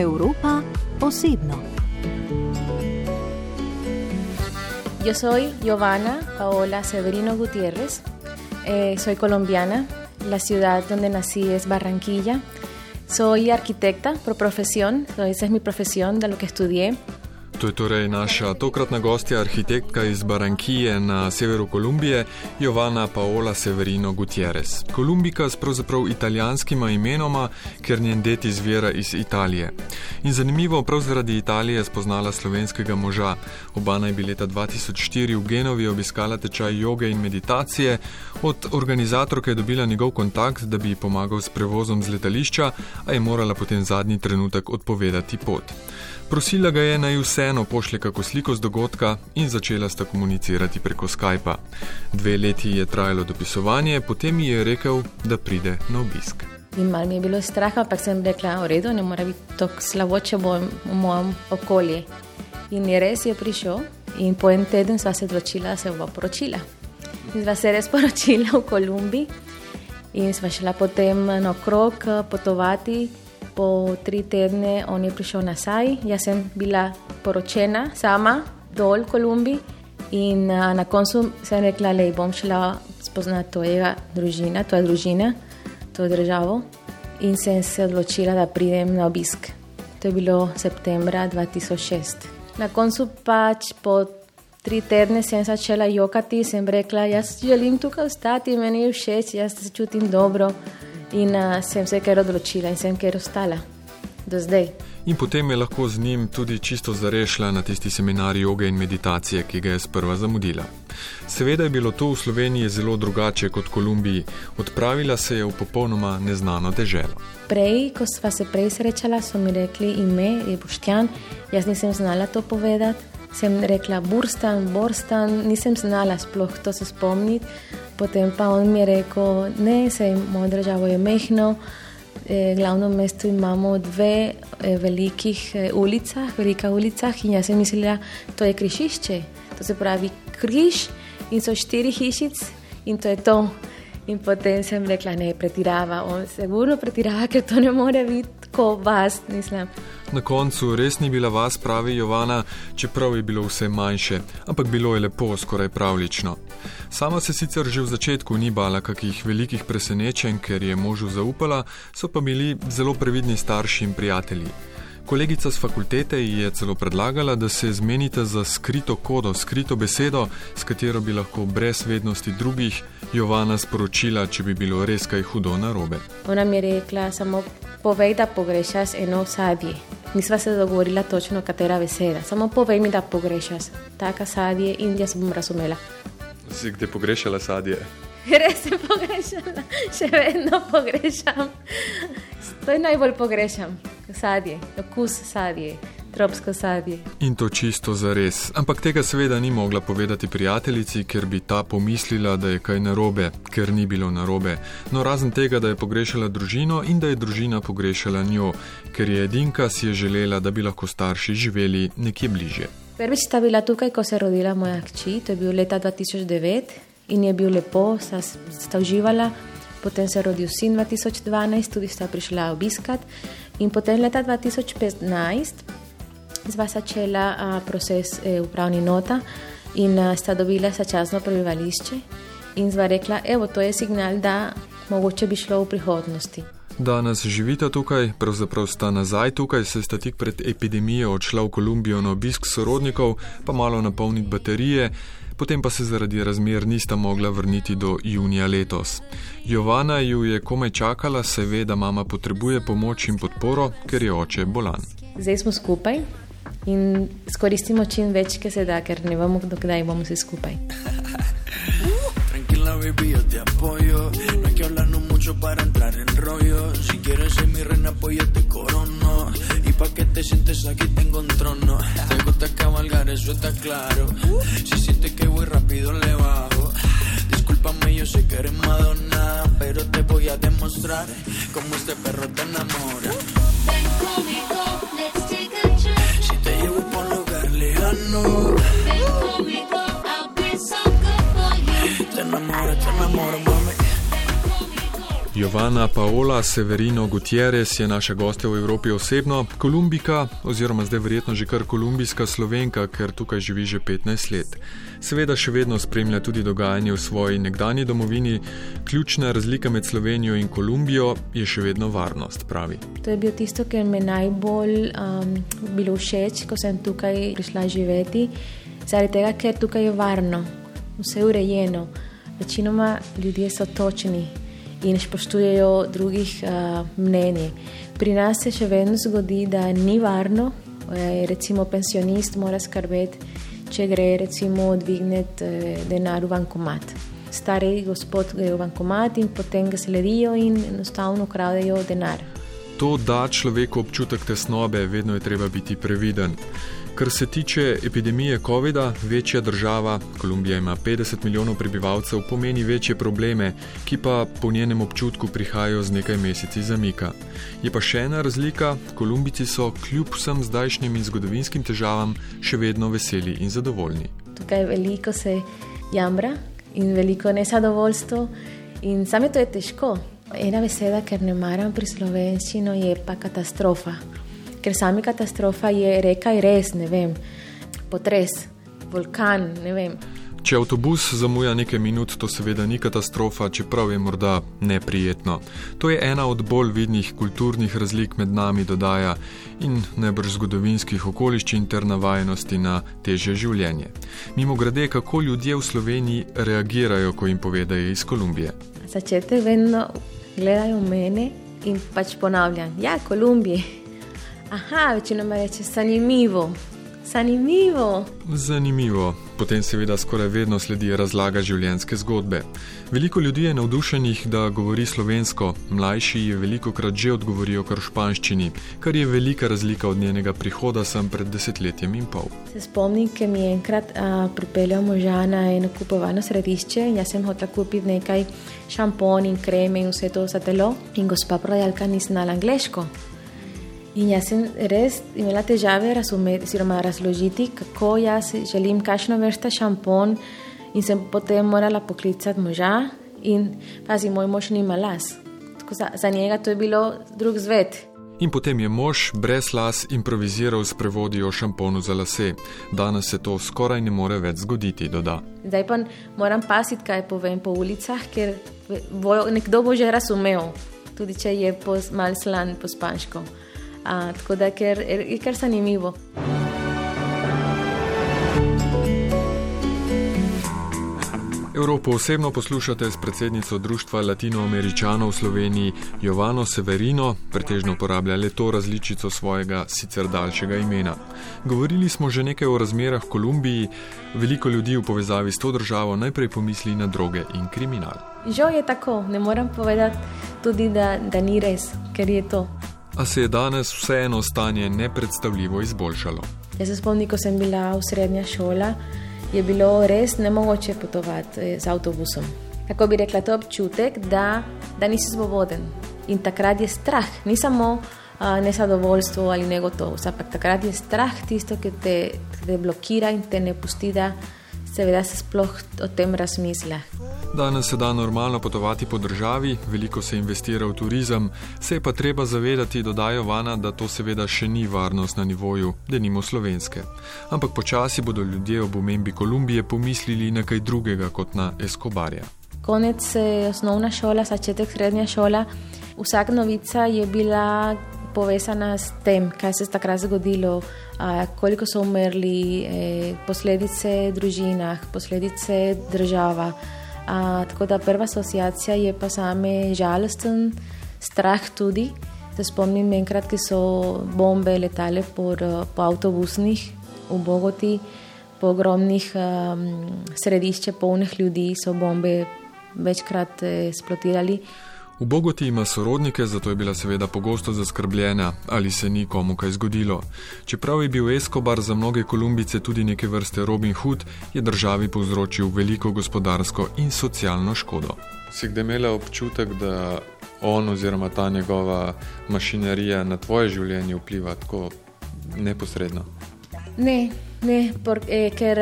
Europa osebno. Yo soy Giovanna Paola Severino Gutiérrez, eh, soy colombiana, la ciudad donde nací es Barranquilla, soy arquitecta por profesión, esa es mi profesión de lo que estudié. To je torej naša tokratna gostja, arhitektka iz Barankije na severu Kolumbije, Jovana Paola Severino Gutierrez. Kolumbika s pravzaprav italijanskima imenoma, ker njen det izvira iz Italije. In zanimivo, prav zaradi Italije je spoznala slovenskega moža. Oba naj bi leta 2004 v Genovi obiskala tečaj joge in meditacije, od organizatorke je dobila njegov kontakt, da bi ji pomagal s prevozom z letališča, a je morala potem zadnji trenutek odpovedati pot. Prosila ga je naj vseeno pošlje kako sliko z dogodka in začela sta komunicirati preko Skypa. Dve leti je trajalo dopisovanje, potem ji je rekel, da pride na obisk. In malo mi je bilo strah, ampak sem rekla, v redu, ne mora biti tako slabo, če bom v mojem okolju. In je res je prišel in po en teden sva se odločila, da se bo poročila. In sva se res poročila v Kolumbiji in sva šla potem na okrog potovati po tri tedne on je prišel nazaj, jaz sem bila poročena sama dol v Kolumbiji in uh, na koncu sem rekla, da bom šla spoznati tvojega družina, tvoja družina, tvojo državo in sem se odločila, da pridem na obisk. To je bilo septembra 2006. Na koncu pač po tri tedne sem začela jokati in sem rekla, jaz želim tukaj ostati, meni je všeč, jaz se čutim dobro. In uh, sem se kar odločila in sem kar ostala do zdaj. In potem je lahko z njim tudi čisto zarešila na tisti seminar joge in meditacije, ki ga je sprva zamudila. Seveda je bilo to v Sloveniji zelo drugače kot v Kolumbiji, odpravila se je v popolnoma neznano deželo. Prej, ko sva se prej srečala, so mi rekli ime je Boštjan, jaz nisem znala to povedati. Sem rekla Burstan, Borstan, nisem znala sploh to se spomniti. Potem pa on mi je rekel, ne, sej moja država je mehna, eh, glavno mesto imamo dve eh, velikih eh, ulicah, velika ulicah in jaz sem mislila, to je križišče, to se pravi križ in so štiri hišic in to je to. In potem sem rekla, ne, pretirava, on se urno pretirava, ker to ne more biti kot vas, mislim. Na koncu res ni bila vas, pravi Jovana, čeprav je bilo vse manjše, ampak bilo je lepo, skoraj pravlično. Sama se sicer že v začetku ni bala kakih velikih presenečenj, ker je možu zaupala, so pa bili zelo previdni starši in prijatelji. Kolegica z fakultete ji je celo predlagala, da se zmenite za skrito kodo, skrito besedo, s katero bi lahko brez vednosti drugih Jovana sporočila, če bi bilo res kaj hudo na robe. Ona mi je rekla, samo povej, da pogrešaš eno sadje. Nisva se dogovorila točno, katera beseda. Samo povej mi, da pogrešaš taka sadje in jaz bom razumela. Si kde pogrešala sadje? Res sem pogrešala, še vedno pogrešam. To je najbolj pogrešam, sadje, okus sadje, tropsko sadje. In to čisto za res. Ampak tega seveda ni mogla povedati prijateljici, ker bi ta pomislila, da je kaj narobe, ker ni bilo narobe. No, razen tega, da je pogrešala družino in da je družina pogrešala njo, ker je edinka si je želela, da bi lahko starši živeli nekje bliže. Prvič sta bila tukaj, ko se je rodila moja hči, to je bilo leta 2009 in je bil lepo, sta, sta uživala. Potem se je rodil sin 2012, tudi sta prišla obiskat. In potem leta 2015 sva začela uh, proces uh, upravni nota in uh, sta dobila začasno prebivališče. In sva rekla, evo, to je signal, da mogoče bi šlo v prihodnosti. Danes živita tukaj, pravzaprav sta nazaj tukaj, se sta tik pred epidemijo odšla v Kolumbijo na obisk sorodnikov, pa malo napolniti baterije potem pa se zaradi razmer nista mogla vrniti do junija letos. Jovana ju je komaj čakala, se ve, da mama potrebuje pomoč in podporo, ker je oče bolan. Zdaj smo skupaj in skoristimo čim več, kar se da, ker ne vemo, dokdaj bomo vsi skupaj. Tranquila, baby, yo te apoyo. No hay que hablarnos mucho para entrar en rollo. Si quieres ser mi reina, pues yo te corono. Y pa' que te sientes aquí tengo un trono. Te gusta cabalgar, eso está claro. Si sientes que voy rápido, le bajo. Discúlpame, yo sé que eres Madonna. Pero te voy a demostrar cómo este perro te enamora. Ven conmigo, let's verano. Te enamoras, te enamoras, mami. Jovana Paola Severino Gutierrez je naša gostja v Evropi osebno, kolumbika, oziroma zdaj verjetno že kar kolumbijska slovenka, ker tukaj živi že 15 let. Seveda še vedno spremlja tudi dogajanje v svoji nekdani domovini. Ključna razlika med Slovenijo in Kolumbijo je še vedno varnost, pravi. To je bilo tisto, kar mi je najbolj um, bilo všeč, ko sem tukaj prišla živeti. Zaradi tega, ker tukaj je varno, vse je urejeno. Večinoma ljudje so točni in spoštujejo drugih uh, mnenj. Pri nas se še vedno zgodi, da ni varno, e, recimo pensionist mora skrbeti, če gre recimo dvigniti e, denar v bankomat. Stari gospod gre v bankomat in potem ga sledijo in enostavno ukradejo denar. To da človeku občutek tesnobe, vedno je treba biti previden. Kar se tiče epidemije COVID-a, večja država, Kolumbija ima 50 milijonov prebivalcev, pomeni večje probleme, ki pa po njenem občutku prihajajo z nekaj meseci zamika. Je pa še ena razlika: Kolumbici so kljub vsem zdajšnjim in zgodovinskim težavam še vedno veseli in zadovoljni. Tukaj veliko se jamra in veliko nezadovoljstva, in sami to je težko. Ena beseda, ker ne maram pri slovenščini, je pa katastrofa ker sami katastrofa je reka in res, ne vem, potres, vulkan, ne vem. Če avtobus zamuja nekaj minut, to seveda ni katastrofa, čeprav je morda neprijetno. To je ena od bolj vidnih kulturnih razlik med nami, dodaja in najbrž zgodovinskih okoliščin ter navajenosti na teže življenje. Mimo grede, kako ljudje v Sloveniji reagirajo, ko jim povedajo iz Kolumbije. Začete vedno gledajo mene in pač ponavljam, ja, Kolumbije. Aha, večinoma reče zanimivo. Zanimivo. Zanimivo. Potem seveda skoraj vedno sledi razlaga življenjske zgodbe. Veliko ljudi je navdušenih, da govori slovensko, mlajši je veliko krat že odgovorijo kar španščini, kar je velika razlika od njenega prihoda sem pred desetletjem in pol. Se spomnim, ker mi je enkrat pripeljal moža na eno kupovalno središče in jaz sem hotel kupiti nekaj šampon in kreme in vse to za telo in gospa prodajalka ni znala angliško. In jaz sem res imela težave razumeti, oziroma razložiti, kako jaz želim, kakšno vrsta šampon, in sem potem morala poklicati moža, in pazi, moj mož nima las. Za, za njega to je bilo drug zvet. In potem je mož brez las improviziral s prevodi o šamponu za lase. Danes se to skoraj ne more več zgoditi, doda. Zdaj pa moram pasiti, kaj povem po ulicah, ker bo, nekdo bo že razumel, tudi če je malce slan po spanško. A, tako da ker, je kar zanimivo. Evropo osebno poslušate s predsednico Društva Latinoameričanov v Sloveniji Jovano Severino, pretežno uporablja le to različico svojega sicer daljšega imena. Govorili smo že nekaj o razmerah v Kolumbiji, veliko ljudi v povezavi s to državo najprej pomisli na droge in kriminal. Žal je tako, ne morem povedati tudi, da, da ni res, ker je to a se je danes vseeno stanje nepredstavljivo izboljšalo. Jaz se spomnim, ko sem bila v srednja šola, je bilo res nemogoče potovati eh, z avtobusom. Tako bi rekla, to je občutek, da, da nisi svoboden. In takrat je strah, ni samo uh, nezadovoljstvo ali negotovost, ampak takrat je strah tisto, ki te, te blokira in te ne pusti, da se sploh o tem razmisli. Danes se da normalno potovati po državi, veliko se investira v turizem, se je pa treba zavedati, dodajo Vana, da to seveda še ni varnost na nivoju, da nimo slovenske. Ampak počasi bodo ljudje ob omembi Kolumbije pomislili na kaj drugega kot na Escobarja. Konec je osnovna šola, začetek srednja šola. Vsaka novica je bila povezana s tem, kaj se je takrat zgodilo, koliko so umrli, e, posledice družinah, posledice država. A, tako da prva asociacija je pa same žalosten, strah tudi. Se spomnim enkrat, ki so bombe letale po, po avtobusnih v Bogoti, po ogromnih um, središčih, polnih ljudi, so bombe večkrat eksplodirali. Eh, V Bogoti ima sorodnike, zato je bila seveda pogosto zaskrbljena, ali se ni komu kaj zgodilo. Čeprav je bil Escobar za mnoge Kolumbice tudi neke vrste Robin Hood, je državi povzročil veliko gospodarsko in socialno škodo. Si kdaj imela občutek, da on oziroma ta njegova mašinerija na tvoje življenje vpliva tako neposredno? Ne. Ne, por, eh, ker,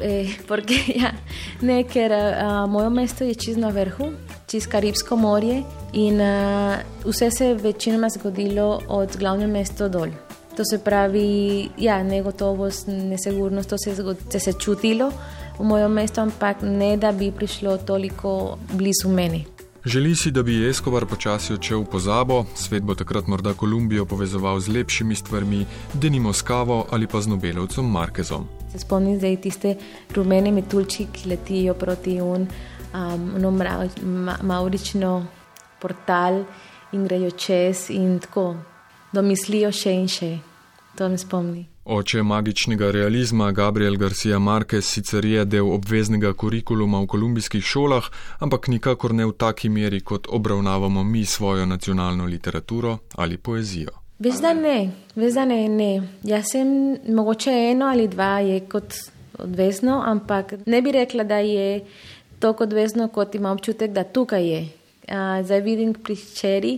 eh, porque, ja, ne, ker eh, moje mesto je čisto na vrhu, čisto Karibsko morje, In uh, vse se je večinoma zgodilo od glavnega mesta dol. To se pravi, ja, negotovost, nesigurnost, to se je zgod, se čutilo v mojem mestu, ampak ne da bi prišlo toliko blizu meni. Želi si, da bi Eskovar počasi odšel v pozabo, svet bo takrat morda Kolumbijo povezoval z lepšimi stvarmi, denimo s kavo ali pa z Nobelovcem Markezom. Se spomnim zdaj tiste rumene metulči, ki letijo proti un, um, ma, maurično portal in grejo čez in tako domislijo še in še. To me spomni. Oče magičnega realizma Gabriel Garcia Marquez sicer je del obveznega kurikuluma v kolumbijskih šolah, ampak nikakor ne v taki meri, kot obravnavamo mi svojo nacionalno literaturo ali poezijo. Veš, da ne, veš, da ne, ne. Jaz sem mogoče eno ali dva je kot obvezno, ampak ne bi rekla, da je to kot obvezno, kot imam občutek, da tukaj je. Zdaj vidim pri čeri,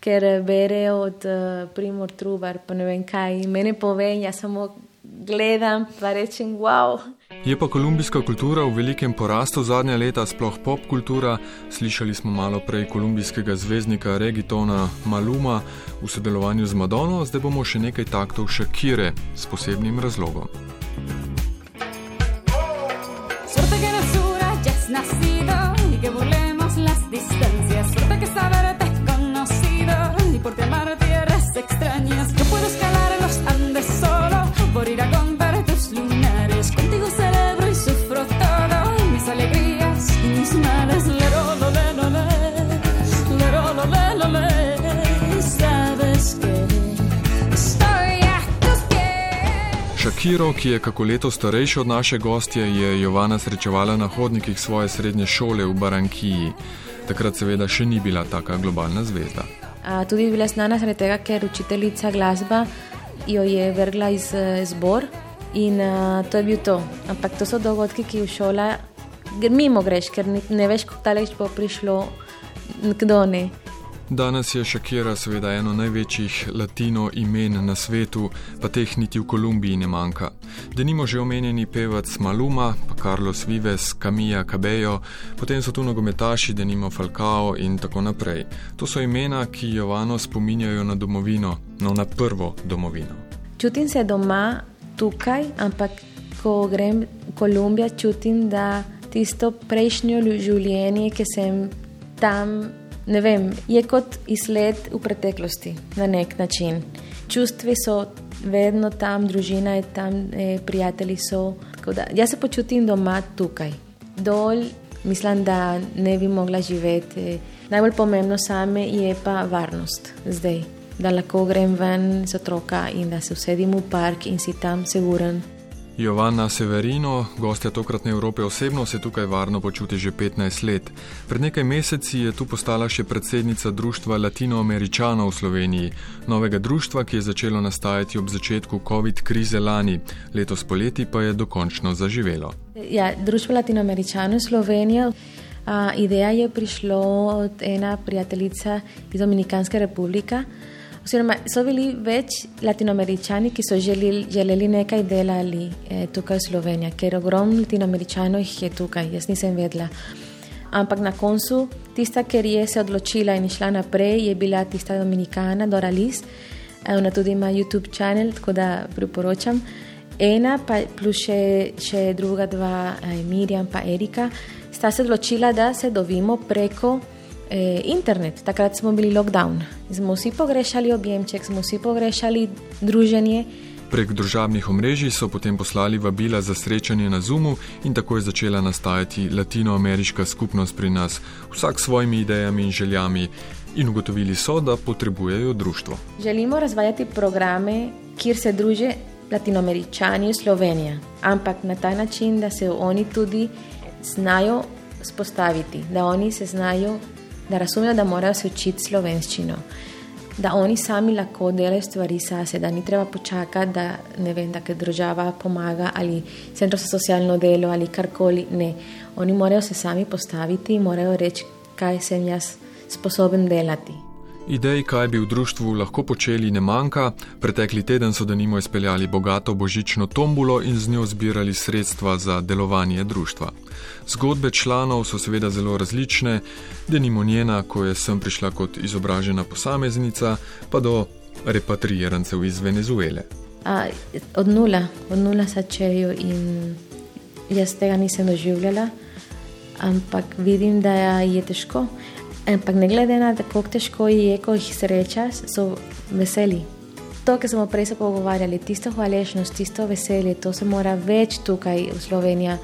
ker bere od uh, Primor Trubar, pa ne vem kaj. Mene pove, jaz samo gledam, pa rečem, wow. Je pa kolumbijska kultura v velikem porastu zadnja leta, sploh pop kultura. Slišali smo malo prej kolumbijskega zvezdnika Regitona Maluma v sodelovanju z Madono, zdaj bomo še nekaj taktov Shakire s posebnim razlogom. Kiro, ki je kako leto starejši od naše gostje, je Jovana srečevala na hodnikih svoje srednje šole v Barankiji. Takrat seveda še ni bila taka globalna zvezda. A, tudi bila znana zaradi tega, ker učiteljica glasba jo je vrgla iz zbor in a, to je bil to. Ampak to so dogodki, ki v šola mimo greš, ker ne veš, kako daleč bo prišlo, kdo ne. Danes je Shakira seveda eno največjih latino imen na svetu, pa teh niti v Kolumbiji ne manjka. Denimo že omenjeni pevac Maluma, pa Carlos Vives, Camilla Cabello, potem so tu nogometaši, denimo Falcao in tako naprej. To so imena, ki Jovano spominjajo na domovino, no na prvo domovino. Čutim se doma tukaj, ampak ko grem v Kolumbijo, čutim, da tisto prejšnjo življenje, ki sem tam ne vem, je kot izgled v preteklosti na nek način. Čustvi so vedno tam, družina je tam, eh, prijatelji so. Da, jaz se počutim doma tukaj. Dol mislim, da ne bi mogla živeti. Najbolj pomembno same je pa varnost zdaj. Da lahko grem ven z otroka in da se usedim v park in si tam seguren. Jovana Severino, gostja tokratne Evrope osebno, se tukaj varno počuti že 15 let. Pred nekaj meseci je tu postala še predsednica Društva Latinoameričanov v Sloveniji, novega društva, ki je začelo nastajati ob začetku COVID krize lani, letos poleti pa je dokončno zaživelo. Ja, Društvo Latinoameričanov Slovenije. A, ideja je prišla od ena prijateljica iz Dominikanske republike. Oziroma, so bili več latinoameričani, ki so želeli, želeli nekaj delati eh, tukaj v Sloveniji, ker ogromno latinoameričanov jih je tukaj, jaz nisem vedela. Ampak na koncu, tista, ker je se odločila in šla naprej, je bila tista Dominikana, Dora Lis. Eh, ona tudi ima YouTube kanal, tako da priporočam. Ena, pa plus še, še druga dva, eh, Mirjam in Erika, sta se odločila, da se dovimo preko eh, internet. Takrat smo bili lockdown. Smo vsi pogrešali objemček, smo vsi pogrešali druženje. Prek družabnih omrežij so potem poslali vabila za srečanje na Zoomu in tako je začela nastajati latinoameriška skupnost pri nas, vsak s svojimi idejami in željami. In ugotovili so, da potrebujejo društvo. Želimo razvajati programe, kjer se družijo latinoameričani in Slovenija, ampak na ta način, da se oni tudi znajo spostaviti, da oni se znajo da razumejo, da morajo se učiti slovenščino, da oni sami lahko delajo stvari sase, da ni treba počakati, da ne vem, da država pomaga ali centro za socialno delo ali karkoli. Ne, oni morajo se sami postaviti in morajo reči, kaj sem jaz sposoben delati. Idej, kaj bi v društvu lahko počeli, ne manjka. Pretekli teden so denimo izpeljali bogato božično tombulo in z njo zbirali sredstva za delovanje društva. Zgodbe članov so seveda zelo različne, denimo njena, ko je sem prišla kot izobražena posameznica, pa do repatriirancev iz Venezuele. A, od nula, od nula začejo in jaz tega nisem doživljala, ampak vidim, da je težko. Ampak ne glede na to, kako težko je, ko jih srečaš, so veseli. To, kar smo prej se pogovarjali, tisto hvaležnost, tisto veselje, to se mora več tukaj v Sloveniji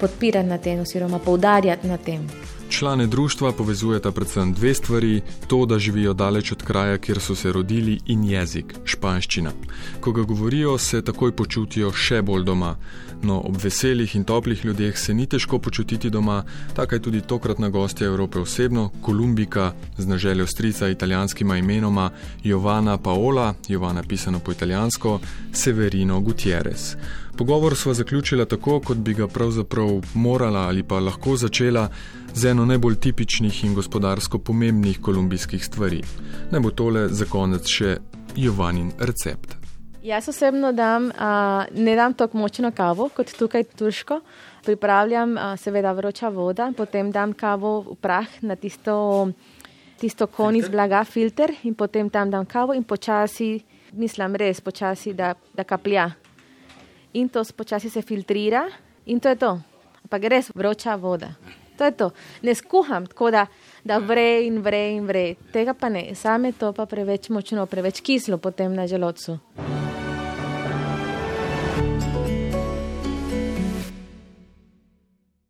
podpirati na tem, oziroma poudarjati na tem. Člane društva povezujeta predvsem dve stvari: to, da živijo daleč od kraja, kjer so se rodili, in jezik, španščina. Ko ga govorijo, se takoj počutijo še bolj doma. No, ob veselih in toplih ljudeh se ni težko počutiti doma, tako je tudi tokratna gostja Evrope osebno, Kolumbika z naželjo strica italijanskima imenoma Jovana Paola, Jovana pisano po italijansko, Severino Gutierrez. Pogovor sva zaključila tako, kot bi ga pravzaprav morala ali pa lahko začela z eno najbolj tipičnih in gospodarsko pomembnih kolumbijskih stvari. Naj bo tole za konec še Jovanin recept. Jaz osebno dam, a, ne dam tako močno kavo kot tukaj turško. Pripravljam a, seveda vroča voda, potem dam kavo v prah na tisto, tisto kon iz blaga, filter in potem tam dam kavo in počasi, mislim res počasi, da, da kaplja. In to počasi se filtrira in to je to. Pa gre res vroča voda. To je to. Ne skuham tako, da, da vre in vre in vre. Tega pa ne. Same to pa preveč močno, preveč kislo potem na želodcu.